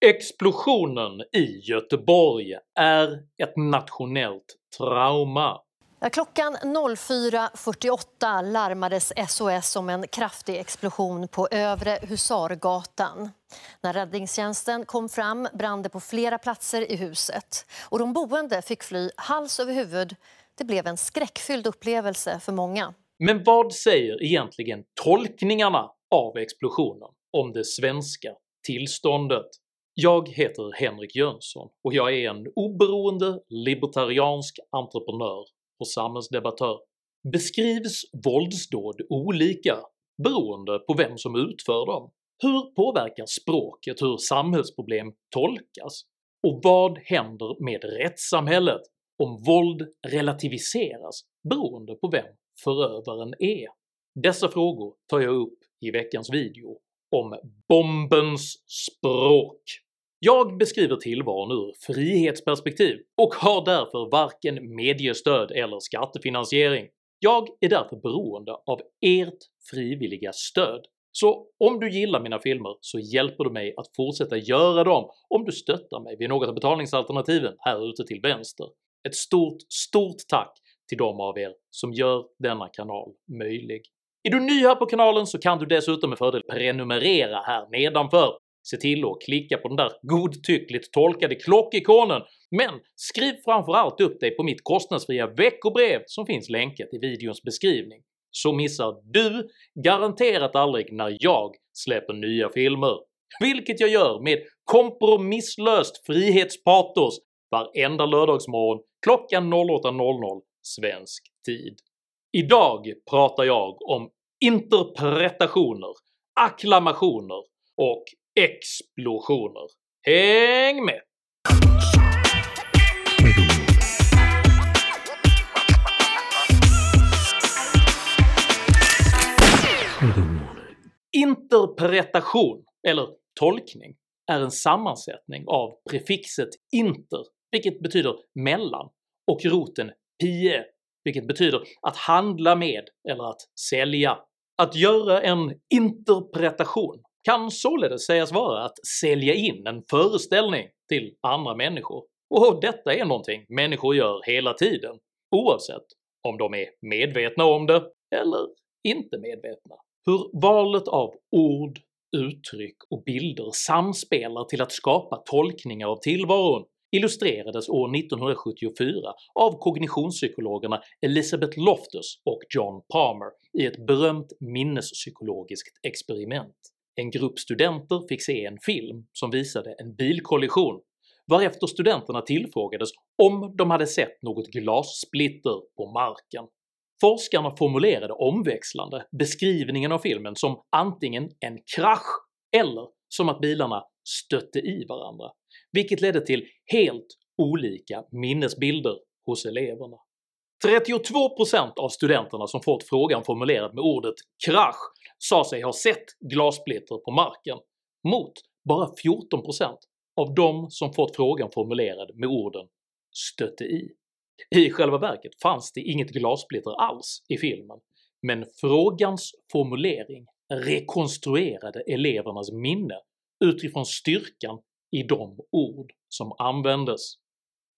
Explosionen i Göteborg är ett nationellt trauma. Klockan 04.48 larmades SOS om en kraftig explosion på Övre Husargatan. När räddningstjänsten kom fram brann det på flera platser i huset. och De boende fick fly hals över huvud. Det blev en skräckfylld upplevelse för många. Men vad säger egentligen tolkningarna av explosionen om det svenska tillståndet? Jag heter Henrik Jönsson och jag är en oberoende libertariansk entreprenör och samhällsdebattör. Beskrivs våldsdåd olika beroende på vem som utför dem? Hur påverkar språket hur samhällsproblem tolkas? Och vad händer med rättssamhället om våld relativiseras beroende på vem förövaren är? Dessa frågor tar jag upp i veckans video om bombens språk. Jag beskriver tillvaron ur frihetsperspektiv och har därför varken mediestöd eller skattefinansiering. Jag är därför beroende av ert frivilliga stöd. Så om du gillar mina filmer så hjälper du mig att fortsätta göra dem om du stöttar mig vid något av betalningsalternativen här ute till vänster. Ett stort, stort tack till de av er som gör denna kanal möjlig. Är du ny här på kanalen så kan du dessutom med fördel prenumerera här nedanför se till att klicka på den där godtyckligt tolkade klockikonen, men skriv framförallt upp dig på mitt kostnadsfria veckobrev som finns länkat i videons beskrivning, så missar du garanterat aldrig när jag släpper nya filmer, vilket jag gör med kompromisslöst frihetspatos varenda lördagsmorgon klockan 08.00 svensk tid. Idag pratar jag om interpretationer, acklamationer och explosioner. Häng med! Interpretation, eller tolkning, är en sammansättning av prefixet “inter” vilket betyder mellan och roten “pie” vilket betyder att handla med eller att sälja. Att göra en interpretation kan således sägas vara att sälja in en föreställning till andra människor, och detta är någonting människor gör hela tiden, oavsett om de är medvetna om det eller inte medvetna. Hur valet av ord, uttryck och bilder samspelar till att skapa tolkningar av tillvaron illustrerades år 1974 av kognitionspsykologerna Elizabeth Loftus och John Palmer i ett berömt minnespsykologiskt experiment. En grupp studenter fick se en film som visade en bilkollision varefter studenterna tillfrågades om de hade sett något glassplitter på marken. Forskarna formulerade omväxlande beskrivningen av filmen som antingen en krasch eller som att bilarna stötte i varandra, vilket ledde till helt olika minnesbilder hos eleverna. 32% av studenterna som fått frågan formulerad med ordet “krasch” sa sig ha sett glassplitter på marken, mot bara 14% av de som fått frågan formulerad med orden “stötte i”. I själva verket fanns det inget glassplitter alls i filmen, men frågans formulering rekonstruerade elevernas minne utifrån styrkan i de ord som användes.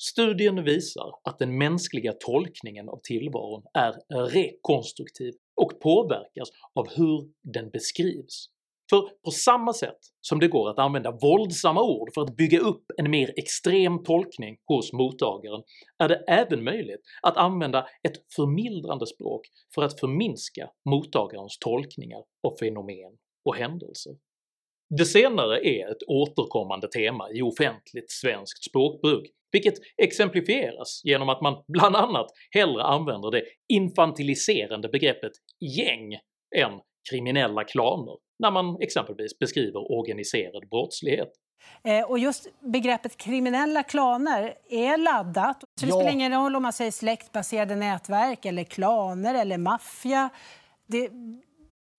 Studien visar att den mänskliga tolkningen av tillvaron är rekonstruktiv och påverkas av hur den beskrivs. För på samma sätt som det går att använda våldsamma ord för att bygga upp en mer extrem tolkning hos mottagaren är det även möjligt att använda ett förmildrande språk för att förminska mottagarens tolkningar av fenomen och händelser. Det senare är ett återkommande tema i offentligt svenskt språkbruk, vilket exemplifieras genom att man bland annat hellre använder det infantiliserande begreppet “gäng” än kriminella klaner när man exempelvis beskriver organiserad brottslighet. Eh, och just begreppet kriminella klaner är laddat. Så det ja. spelar ingen roll om man säger släktbaserade nätverk, eller klaner eller maffia. Det,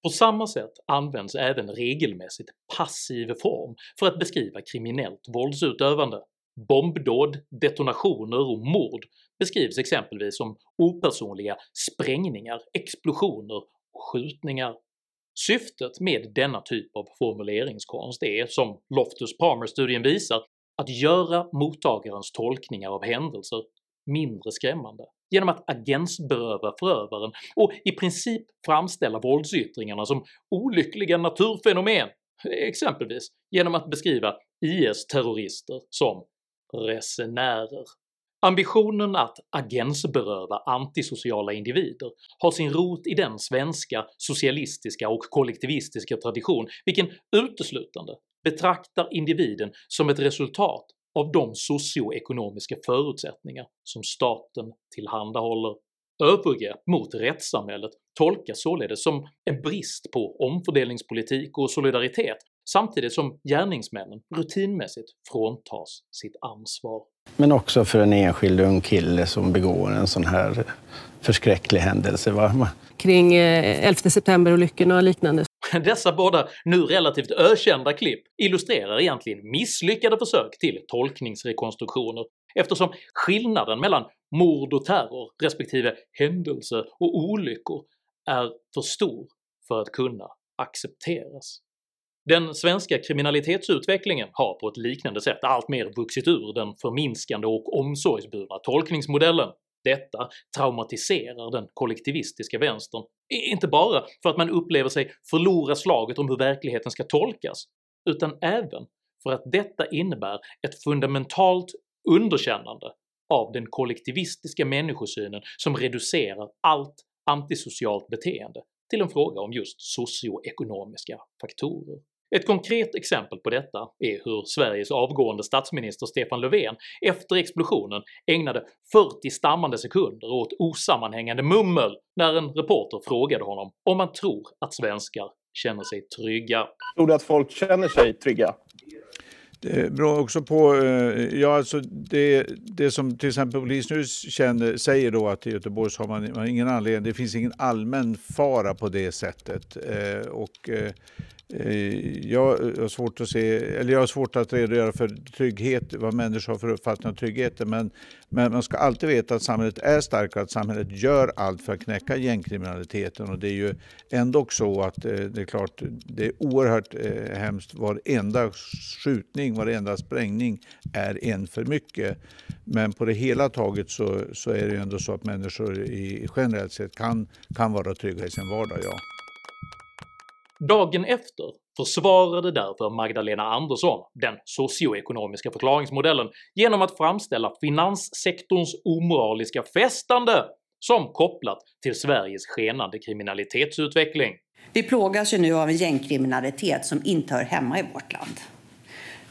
på samma sätt används även regelmässigt passiv form för att beskriva kriminellt våldsutövande. Bombdåd, detonationer och mord beskrivs exempelvis som opersonliga sprängningar, explosioner och skjutningar. Syftet med denna typ av formuleringskonst är, som Loftus-Palmer-studien visar, att göra mottagarens tolkningar av händelser mindre skrämmande genom att agensberöva förövaren och i princip framställa våldsyttringarna som olyckliga naturfenomen, exempelvis genom att beskriva IS-terrorister som “resenärer”. Ambitionen att agensberöva antisociala individer har sin rot i den svenska socialistiska och kollektivistiska tradition vilken uteslutande betraktar individen som ett resultat av de socioekonomiska förutsättningar som staten tillhandahåller. Övergrepp mot rättssamhället tolkas således som en brist på omfördelningspolitik och solidaritet samtidigt som gärningsmännen rutinmässigt fråntas sitt ansvar. Men också för en enskild ung kille som begår en sån här förskräcklig händelse. Va? Kring 11 eh, september-olyckorna och liknande. Dessa båda nu relativt ökända klipp illustrerar egentligen misslyckade försök till tolkningsrekonstruktioner eftersom skillnaden mellan mord och terror respektive händelse och olyckor är för stor för att kunna accepteras. Den svenska kriminalitetsutvecklingen har på ett liknande sätt alltmer vuxit ur den förminskande och omsorgsburna tolkningsmodellen. Detta traumatiserar den kollektivistiska vänstern, inte bara för att man upplever sig förlora slaget om hur verkligheten ska tolkas, utan även för att detta innebär ett fundamentalt underkännande av den kollektivistiska människosynen som reducerar allt antisocialt beteende till en fråga om just socioekonomiska faktorer. Ett konkret exempel på detta är hur Sveriges avgående statsminister Stefan Löfven efter explosionen ägnade 40 stammande sekunder åt osammanhängande mummel när en reporter frågade honom om han tror att svenskar känner sig trygga. Tror du att folk känner sig trygga? Det beror också på... Eh, ja, alltså det, det som till exempel känner, säger då att i Göteborg så har man, man har ingen anledning, det finns ingen allmän fara på det sättet. Eh, och Eh, Eh, eh, jag har, svårt att se, eller jag har svårt att redogöra för trygghet, vad människor har för uppfattning om tryggheten. Men, men man ska alltid veta att samhället är starkt och att samhället gör allt för att knäcka gängkriminaliteten. Och det är ju ändå så att eh, det är klart, det är oerhört eh, hemskt. Varenda skjutning, varenda sprängning är en för mycket. Men på det hela taget så, så är det ju ändå så att människor i, generellt sett kan, kan vara trygga i sin vardag, ja. Dagen efter försvarade därför Magdalena Andersson den socioekonomiska förklaringsmodellen genom att framställa finanssektorns omoraliska festande som kopplat till Sveriges skenande kriminalitetsutveckling. Vi plågas ju nu av en gängkriminalitet som inte hör hemma i vårt land.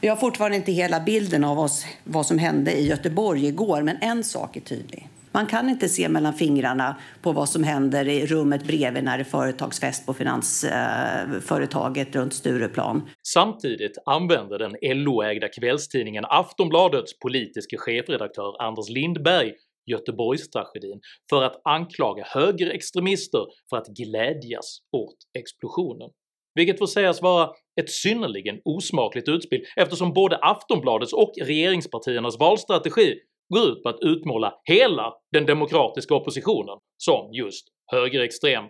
Vi har fortfarande inte hela bilden av oss, vad som hände i Göteborg igår, men en sak är tydlig. Man kan inte se mellan fingrarna på vad som händer i rummet bredvid när det är företagsfest på finansföretaget eh, runt Stureplan. Samtidigt använder den LO-ägda kvällstidningen Aftonbladets politiske chefredaktör Anders Lindberg Göteborgstragedin för att anklaga högerextremister för att glädjas åt explosionen. Vilket får sägas vara ett synnerligen osmakligt utspel eftersom både Aftonbladets och regeringspartiernas valstrategi går ut på att utmåla hela den demokratiska oppositionen som just högerextrem.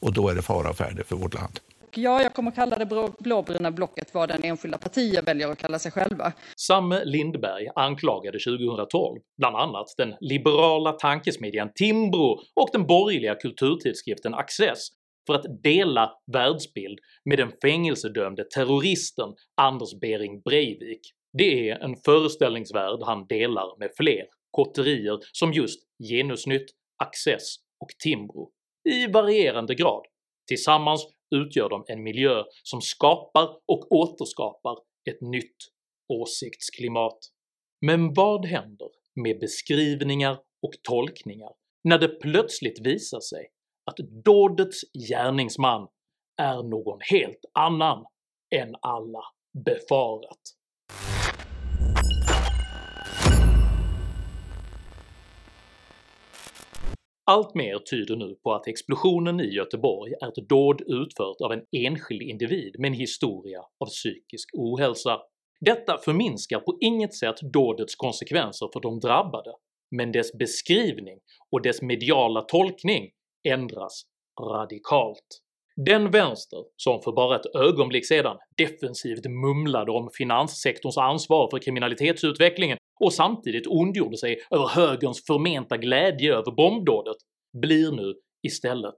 Och då är det fara och färde för vårt land. Ja, jag kommer kalla det blåbruna blocket vad den enskilda partier väljer att kalla sig själva. Samme Lindberg anklagade 2012 bland annat den liberala tankesmedjan Timbro och den borgerliga kulturtidskriften Access för att dela världsbild med den fängelsedömde terroristen Anders Behring Breivik det är en föreställningsvärld han delar med fler kotterier som just Genusnytt, Access och Timbro i varierande grad. Tillsammans utgör de en miljö som skapar och återskapar ett nytt åsiktsklimat. Men vad händer med beskrivningar och tolkningar när det plötsligt visar sig att dådets gärningsman är någon helt annan än alla befarat? Allt mer tyder nu på att explosionen i Göteborg är ett dåd utfört av en enskild individ med en historia av psykisk ohälsa. Detta förminskar på inget sätt dådets konsekvenser för de drabbade, men dess beskrivning och dess mediala tolkning ändras radikalt. Den vänster som för bara ett ögonblick sedan defensivt mumlade om finanssektorns ansvar för kriminalitetsutvecklingen och samtidigt ondgjorde sig över högerns förmenta glädje över bombdådet blir nu istället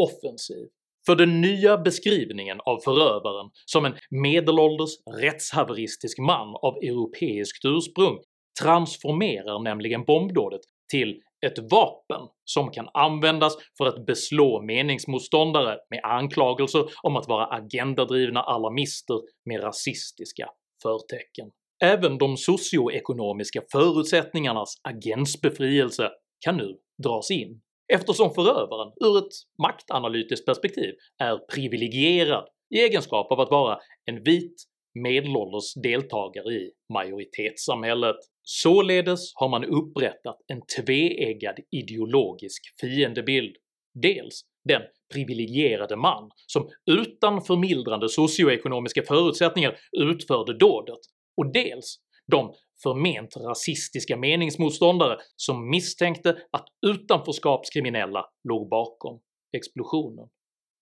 offensiv. För den nya beskrivningen av förövaren som en medelålders rättshaveristisk man av europeiskt ursprung transformerar nämligen bombdådet till ett vapen som kan användas för att beslå meningsmotståndare med anklagelser om att vara agendadrivna alarmister med rasistiska förtecken. Även de socioekonomiska förutsättningarnas agensbefrielse kan nu dras in eftersom förövaren ur ett maktanalytiskt perspektiv är privilegierad i egenskap av att vara en vit medelålders deltagare i majoritetssamhället. Således har man upprättat en tveeggad ideologisk fiendebild. Dels den privilegierade man som utan förmildrande socioekonomiska förutsättningar utförde dådet, och dels de förment rasistiska meningsmotståndare som misstänkte att utanförskapskriminella låg bakom explosionen.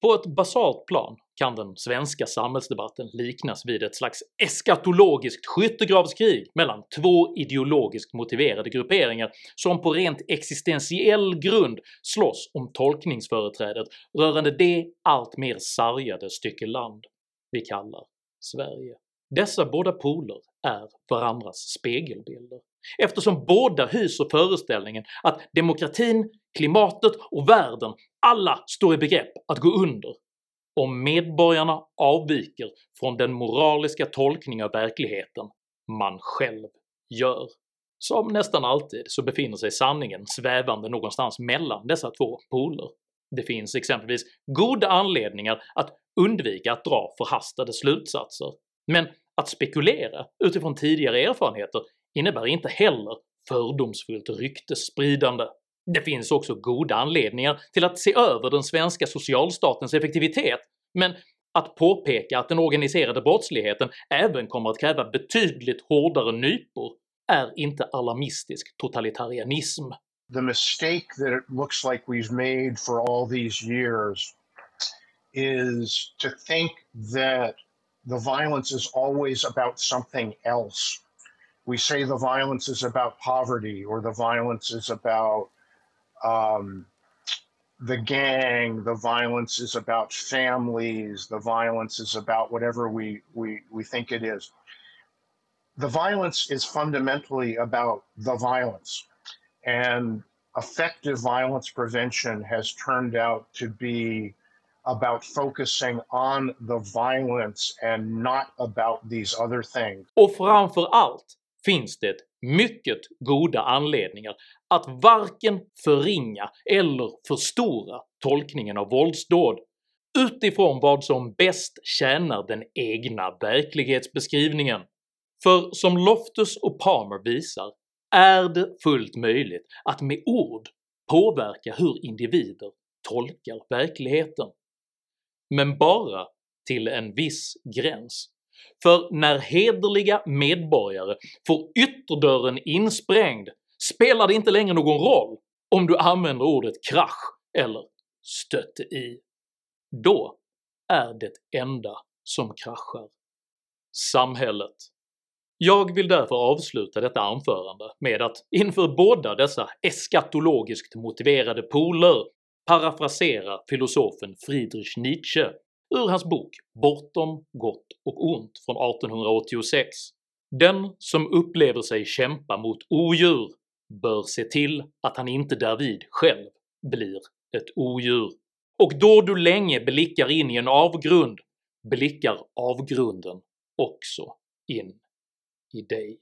På ett basalt plan kan den svenska samhällsdebatten liknas vid ett slags eskatologiskt skyttegravskrig mellan två ideologiskt motiverade grupperingar som på rent existentiell grund slåss om tolkningsföreträdet rörande det allt mer sargade stycke land vi kallar Sverige. Dessa båda poler är varandras spegelbilder, eftersom båda hyser föreställningen att demokratin, klimatet och världen alla står i begrepp att gå under om medborgarna avviker från den moraliska tolkning av verkligheten man själv gör. Som nästan alltid så befinner sig sanningen svävande någonstans mellan dessa två poler. Det finns exempelvis goda anledningar att undvika att dra förhastade slutsatser, men att spekulera utifrån tidigare erfarenheter innebär inte heller fördomsfullt ryktesspridande. Det finns också goda anledningar till att se över den svenska socialstatens effektivitet, men att påpeka att den organiserade brottsligheten även kommer att kräva betydligt hårdare nypor är inte alarmistisk totalitarianism. The mistake that it looks like we've made for all these years is to think that the violence is always about something else. We say the violence is about poverty or the violence is about um, the gang, the violence is about families, the violence is about whatever we, we, we think it is. The violence is fundamentally about the violence. And effective violence prevention has turned out to be about focusing on the violence and not about these other things. Och framför allt finns det mycket goda anledningar att varken förringa eller förstora tolkningen av våldsdåd utifrån vad som bäst tjänar den egna verklighetsbeskrivningen. För som Loftus och Palmer visar är det fullt möjligt att med ord påverka hur individer tolkar verkligheten men bara till en viss gräns. För när hederliga medborgare får ytterdörren insprängd spelar det inte längre någon roll om du använder ordet krasch eller stötte i. Då är det enda som kraschar samhället. Jag vill därför avsluta detta anförande med att inför båda dessa eskatologiskt motiverade poler parafrasera filosofen Friedrich Nietzsche ur hans bok “Bortom gott och ont” från 1886. “Den som upplever sig kämpa mot odjur bör se till att han inte därvid själv blir ett odjur. Och då du länge blickar in i en avgrund blickar avgrunden också in i dig.”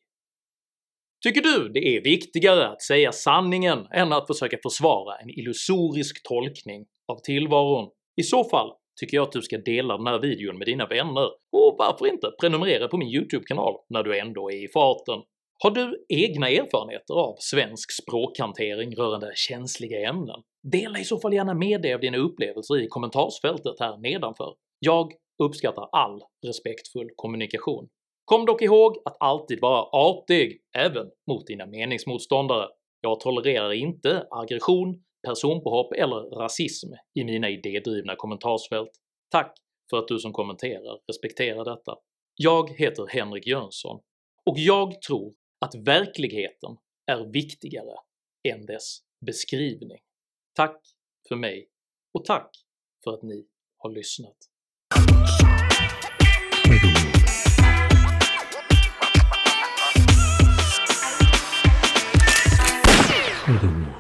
Tycker du det är viktigare att säga sanningen än att försöka försvara en illusorisk tolkning av tillvaron? I så fall tycker jag att du ska dela den här videon med dina vänner, och varför inte prenumerera på min YouTube-kanal när du ändå är i farten? Har du egna erfarenheter av svensk språkhantering rörande känsliga ämnen? Dela i så fall gärna med dig av dina upplevelser i kommentarsfältet här nedanför. Jag uppskattar all respektfull kommunikation. Kom dock ihåg att alltid vara artig även mot dina meningsmotståndare. Jag tolererar inte aggression, personpåhopp eller rasism i mina idédrivna kommentarsfält. Tack för att du som kommenterar respekterar detta. Jag heter Henrik Jönsson och jag tror att verkligheten är viktigare än dess beskrivning. Tack för mig och tack för att ni har lyssnat. 这个我